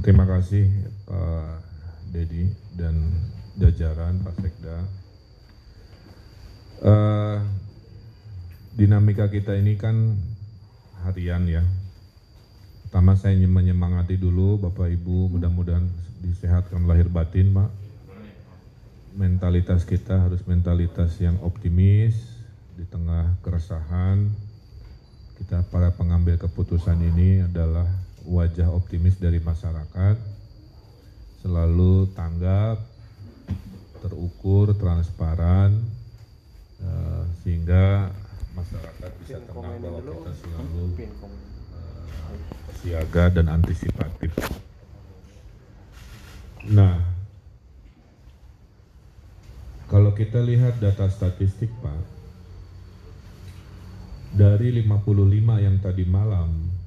Terima kasih Pak Dedi dan jajaran Pak Sekda. Uh, dinamika kita ini kan harian ya. Pertama saya ingin menyemangati dulu Bapak Ibu mudah-mudahan disehatkan lahir batin Pak. Mentalitas kita harus mentalitas yang optimis di tengah keresahan. Kita para pengambil keputusan ini adalah wajah optimis dari masyarakat, selalu tanggap, terukur, transparan, uh, sehingga masyarakat bisa tenang bahwa kita selalu uh, siaga dan antisipatif. Nah, kalau kita lihat data statistik Pak, dari 55 yang tadi malam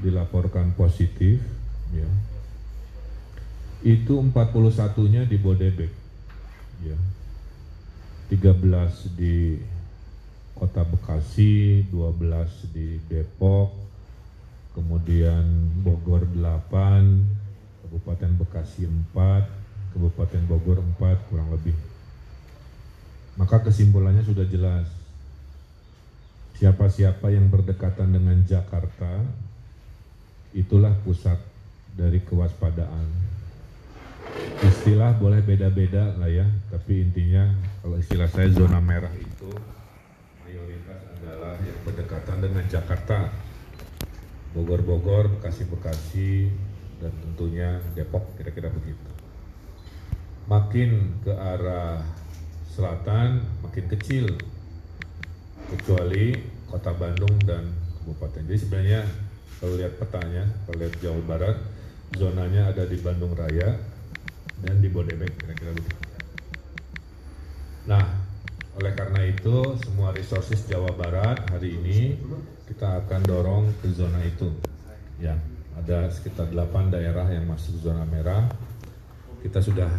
dilaporkan positif ya. Itu 41-nya di Bodebek ya. 13 di Kota Bekasi 12 di Depok kemudian Bogor 8 Kabupaten Bekasi 4 Kabupaten Bogor 4 kurang lebih. Maka kesimpulannya sudah jelas. Siapa-siapa yang berdekatan dengan Jakarta itulah pusat dari kewaspadaan. Istilah boleh beda-beda lah ya, tapi intinya kalau istilah saya zona merah itu mayoritas adalah yang berdekatan dengan Jakarta, Bogor-Bogor, Bekasi-Bekasi, dan tentunya Depok, kira-kira begitu. Makin ke arah selatan, makin kecil, kecuali kota Bandung dan kabupaten. Jadi sebenarnya kalau lihat petanya, kalau lihat Jawa Barat, zonanya ada di Bandung Raya dan di Bodebek, kira-kira begitu. Nah, oleh karena itu, semua resources Jawa Barat hari ini kita akan dorong ke zona itu. Ya, ada sekitar 8 daerah yang masuk zona merah. Kita sudah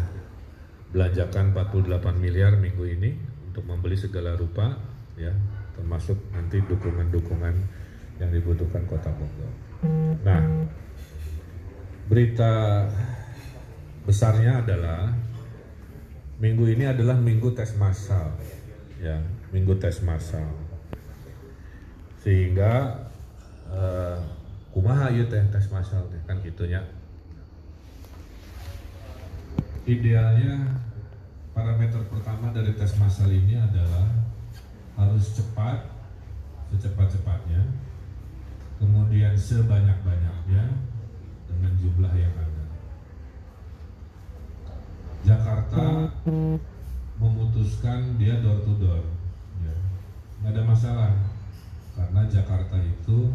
belanjakan 48 miliar minggu ini untuk membeli segala rupa, ya, termasuk nanti dukungan-dukungan yang dibutuhkan kota Bogor. Nah, berita besarnya adalah minggu ini adalah minggu tes massal, ya, minggu tes massal. Sehingga uh, kumaha ieu teh tes massal teh kan gitunya. Idealnya parameter pertama dari tes massal ini adalah harus cepat secepat-cepatnya kemudian sebanyak-banyaknya dengan jumlah yang ada. Jakarta memutuskan dia door to door, ya. nggak ada masalah karena Jakarta itu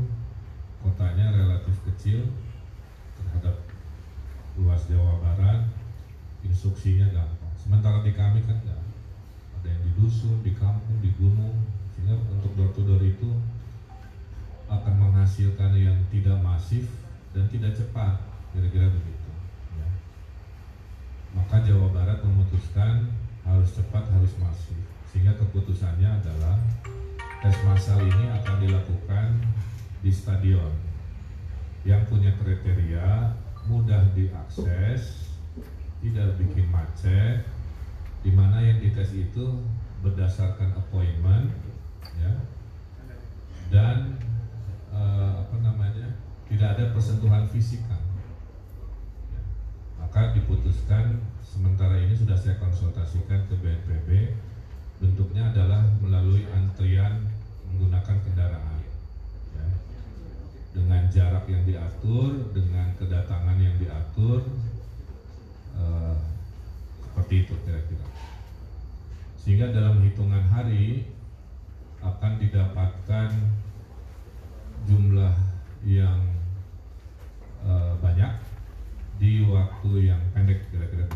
kotanya relatif kecil terhadap luas Jawa Barat, instruksinya gampang. Sementara di kami kan enggak, ada yang di dusun, di kampung, di gunung, sehingga untuk door to door itu akan menghasilkan yang tidak masif dan tidak cepat kira-kira begitu ya. maka Jawa Barat memutuskan harus cepat harus masif sehingga keputusannya adalah tes massal ini akan dilakukan di stadion yang punya kriteria mudah diakses tidak bikin macet di mana yang dites itu berdasarkan appointment ya dan uh, apa namanya tidak ada persentuhan fisik ya. maka diputuskan sementara ini sudah saya konsultasikan ke BNPB bentuknya adalah melalui antrian menggunakan kendaraan ya. dengan jarak yang diatur dengan kedatangan yang diatur uh, seperti itu kira-kira sehingga dalam hitungan hari akan didapatkan jumlah yang uh, banyak di waktu yang pendek kira-kira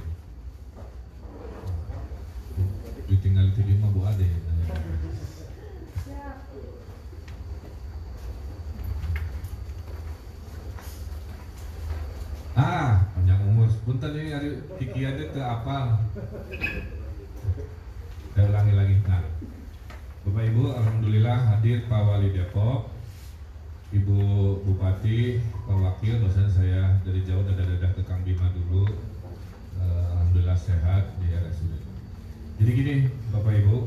ditinggal di mah bu ade ah panjang umur. Punten ini hari pikirannya ke apa? Saya ulangi lagi. Nah Bapak Ibu Alhamdulillah hadir Pak Wali Depok Ibu Bupati, Pak Wakil, dosen saya dari jauh dadah-dadah ke Kang Bima dulu. Eh, Alhamdulillah sehat di RSUD. Jadi gini, Bapak Ibu,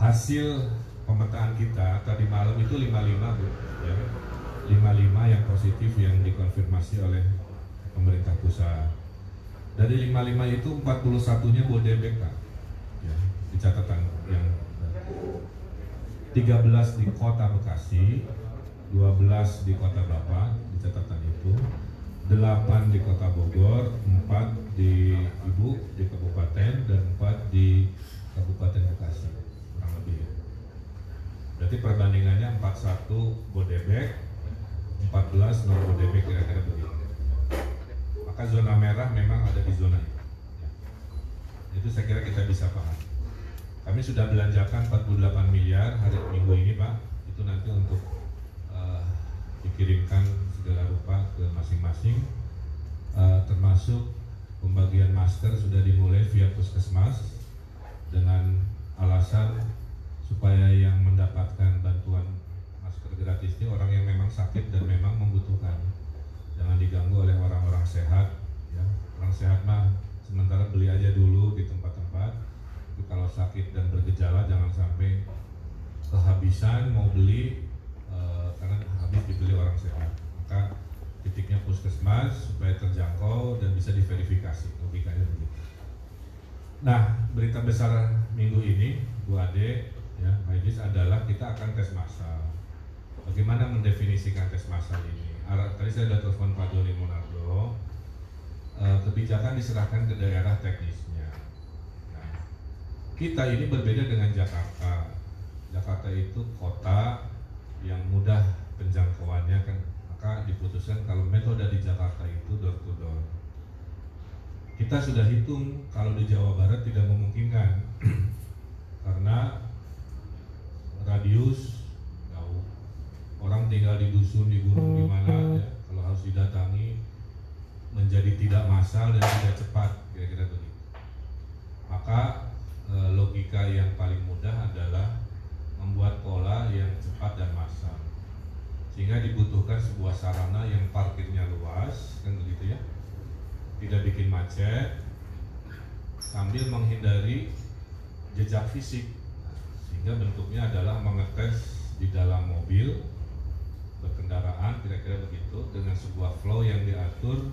hasil pemetaan kita tadi malam itu 55 Bu, ya. 55 yang positif yang dikonfirmasi oleh pemerintah pusat. Dari 55 itu 41-nya bodebek ya, di catatan yang 13 di kota Bekasi, 12 di kota Bapak di catatan itu, 8 di kota Bogor, 4 di Ibu di kabupaten dan 4 di Kabupaten Bekasi kurang lebih. Berarti perbandingannya 41 Bodebek, 14 non Bodebek kira-kira begitu. Maka zona merah memang ada di zona itu. Ya. Itu saya kira kita bisa paham. Kami sudah belanjakan 48 miliar hari minggu ini Pak. Itu nanti untuk dikirimkan segala rupa ke masing-masing. Uh, termasuk pembagian masker sudah dimulai via puskesmas dengan alasan supaya yang mendapatkan bantuan masker gratis ini orang yang memang sakit dan memang membutuhkan. Jangan diganggu oleh orang-orang sehat ya. Orang sehat mah sementara beli aja dulu di tempat-tempat. Tapi kalau sakit dan bergejala jangan sampai kehabisan mau beli karena habis dibeli orang sehat. Maka titiknya puskesmas supaya terjangkau dan bisa diverifikasi. Logikanya begitu. Nah berita besar minggu ini Bu Ade ya Idris adalah kita akan tes massal. Bagaimana mendefinisikan tes massal ini? Tadi saya sudah telepon Pak Doni Monardo. Uh, kebijakan diserahkan ke daerah teknisnya. Nah, kita ini berbeda dengan Jakarta. Jakarta itu kota yang mudah penjangkauannya kan maka diputuskan kalau metode di Jakarta itu door to door. Kita sudah hitung kalau di Jawa Barat tidak memungkinkan karena radius orang tinggal di dusun di gunung di mana hmm. ya kalau harus didatangi menjadi tidak massal dan tidak cepat kira-kira begitu. Maka e, logika yang paling mudah adalah membuat pola yang cepat dan massal sehingga dibutuhkan sebuah sarana yang parkirnya luas kan begitu ya? Tidak bikin macet sambil menghindari jejak fisik. Sehingga bentuknya adalah mengetes di dalam mobil berkendaraan kira-kira begitu dengan sebuah flow yang diatur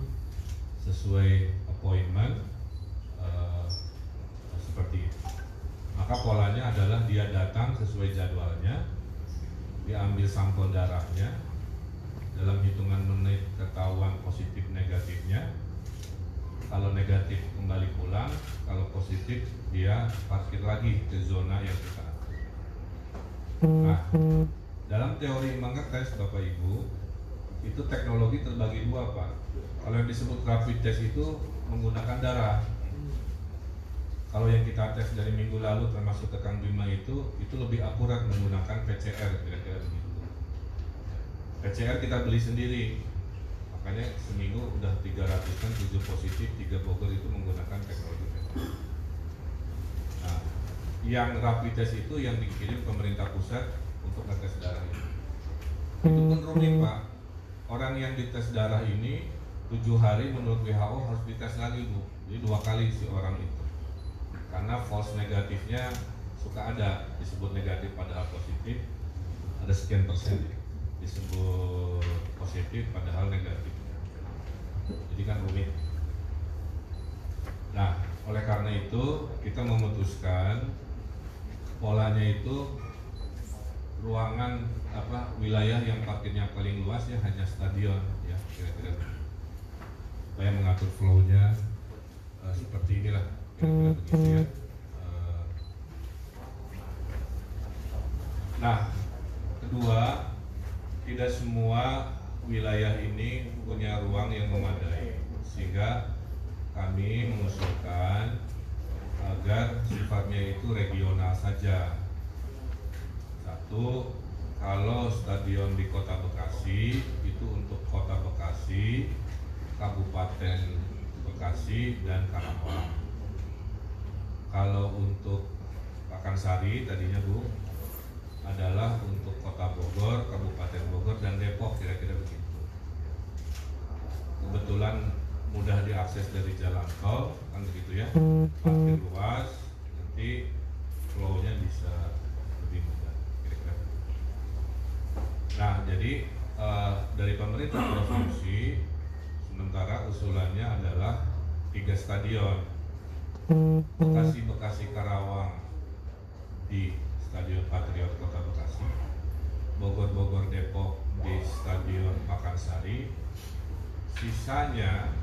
sesuai appointment uh, seperti itu. Maka polanya adalah dia datang sesuai jadwalnya, diambil sampel darahnya, dalam hitungan menit ketahuan positif negatifnya. Kalau negatif kembali pulang, kalau positif dia parkir lagi ke zona yang kita. Nah, dalam teori mengetes Bapak Ibu, itu teknologi terbagi dua Pak. Kalau yang disebut rapid test itu menggunakan darah. Kalau yang kita tes dari minggu lalu termasuk ke Kang Bima itu, itu lebih akurat menggunakan PCR kira-kira begitu. PCR kita beli sendiri, makanya seminggu udah 300 kan 7 positif, 3 Bogor itu menggunakan teknologi PCR. Nah, yang rapid test itu yang dikirim pemerintah pusat untuk ngetes darah ini. Itu pun rumit pak. Orang yang dites darah ini tujuh hari menurut WHO harus dites lagi bu. Jadi dua kali si orang itu. Karena false negatifnya suka ada disebut negatif padahal positif ada sekian persen disebut positif padahal negatif. Jadi kan rumit. Nah oleh karena itu kita memutuskan polanya itu ruangan apa wilayah yang parkirnya paling luas ya hanya stadion ya kira-kira. Supaya mengatur flow-nya uh, seperti inilah nah kedua tidak semua wilayah ini punya ruang yang memadai sehingga kami mengusulkan agar sifatnya itu regional saja satu, kalau stadion di Kota Bekasi itu untuk Kota Bekasi, Kabupaten Bekasi dan Karawang. Kalau untuk Pakansari tadinya Bu adalah untuk Kota Bogor, Kabupaten Bogor dan Depok kira-kira begitu. Kebetulan mudah diakses dari jalan tol kan begitu ya, parkir luas, nanti flow-nya bisa lebih mudah kira-kira. Nah, jadi eh, dari pemerintah provinsi sementara usulannya adalah tiga stadion Karawang di Stadion Patriot Kota Bekasi. Bogor Bogor Depok di Stadion Pakansari. Sisanya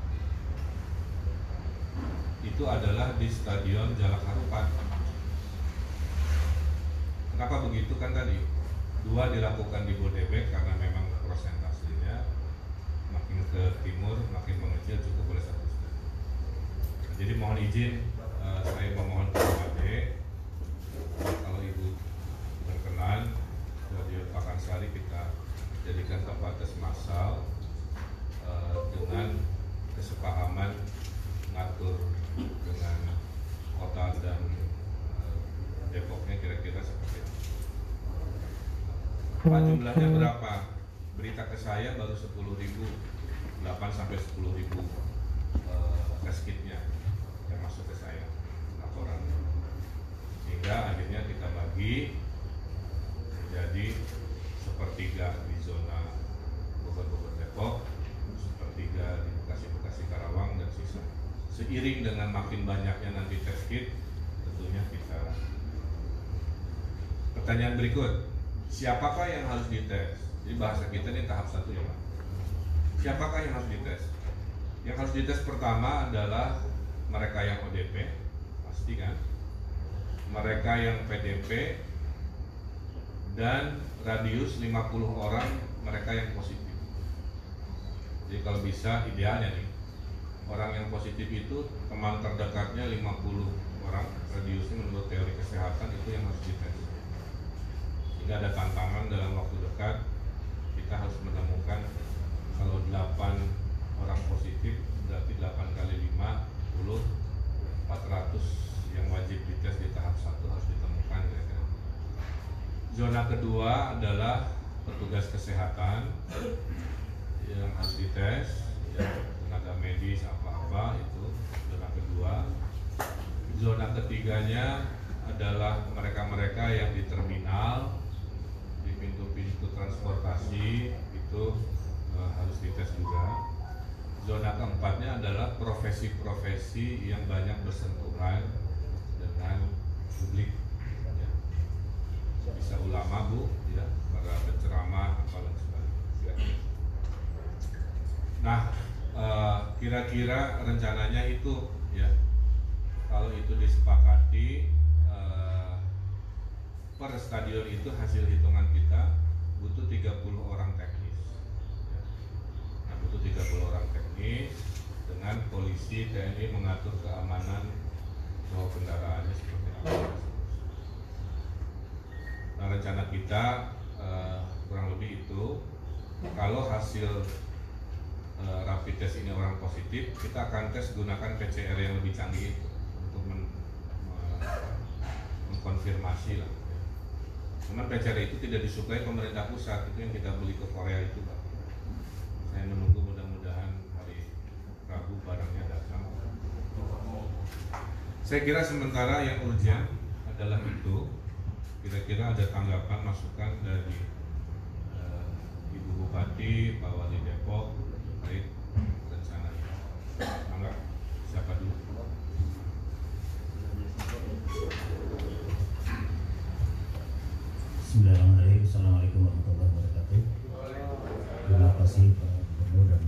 itu adalah di Stadion Jalak Harupat. Kenapa begitu kan tadi? Dua dilakukan di Bodebek karena memang prosentasenya makin ke timur makin mengecil cukup boleh satu jadi mohon izin eh, saya memohon kepada Ade kalau ibu berkenan Pakansari kita jadikan tempat tes massal eh, dengan kesepahaman ngatur dengan kota dan eh, Depoknya kira-kira seperti itu. Pak jumlahnya berapa? Berita ke saya baru 10 ribu 8 sampai 10 ribu eh, test kitnya yang masuk ke saya laporan sehingga akhirnya kita bagi menjadi sepertiga di zona Bogor-Bogor Depok sepertiga di Bekasi-Bekasi Karawang dan sisa. Seiring dengan makin banyaknya nanti test kit tentunya kita pertanyaan berikut siapakah yang harus dites? Jadi bahasa kita ini tahap satu ya Pak. Siapakah yang harus dites? Yang harus dites pertama adalah mereka yang ODP pasti kan? Mereka yang PDP dan radius 50 orang mereka yang positif. Jadi kalau bisa idealnya nih orang yang positif itu teman terdekatnya 50 orang radiusnya menurut teori kesehatan itu yang harus dites. Sehingga ada tantangan dalam waktu dekat kita harus menemukan kalau 8 orang positif berarti 8 kali 5 10 400 yang wajib dites di tahap satu harus ditemukan kira-kira. Zona kedua adalah petugas kesehatan yang harus dites, ya, tenaga medis apa-apa itu zona kedua. Zona ketiganya adalah mereka-mereka yang di terminal, di pintu-pintu transportasi itu eh, harus dites juga. Zona keempatnya adalah profesi-profesi yang banyak bersentuhan dengan publik. Bisa ulama bu, ya, para penceramah, apa dan sebagainya. Nah, eh, kira-kira rencananya itu, ya, kalau itu disepakati eh, per stadion itu hasil hitungan kita butuh 30 orang teknis. Nah, butuh 30 orang teknis dengan polisi TNI mengatur keamanan bahwa kendaraannya seperti apa. Nah, rencana kita eh, kurang lebih itu kalau hasil eh, rapid test ini orang positif, kita akan tes gunakan PCR yang lebih canggih itu untuk men- me- mengkonfirmasi lah. Cuman PCR itu tidak disuplai pemerintah pusat, itu yang kita beli ke Korea itu, Pak. Saya menunggu mudah-mudahan hari Rabu barangnya datang. Saya kira sementara yang urgent adalah itu. Kira-kira ada tanggapan masukan dari eh, Ibu Bupati, Pak Wali Depok terkait rencana ini. Mangga, siapa dulu? Bismillahirrahmanirrahim. Assalamualaikum warahmatullahi wabarakatuh. Terima kasih Pak Gubernur dan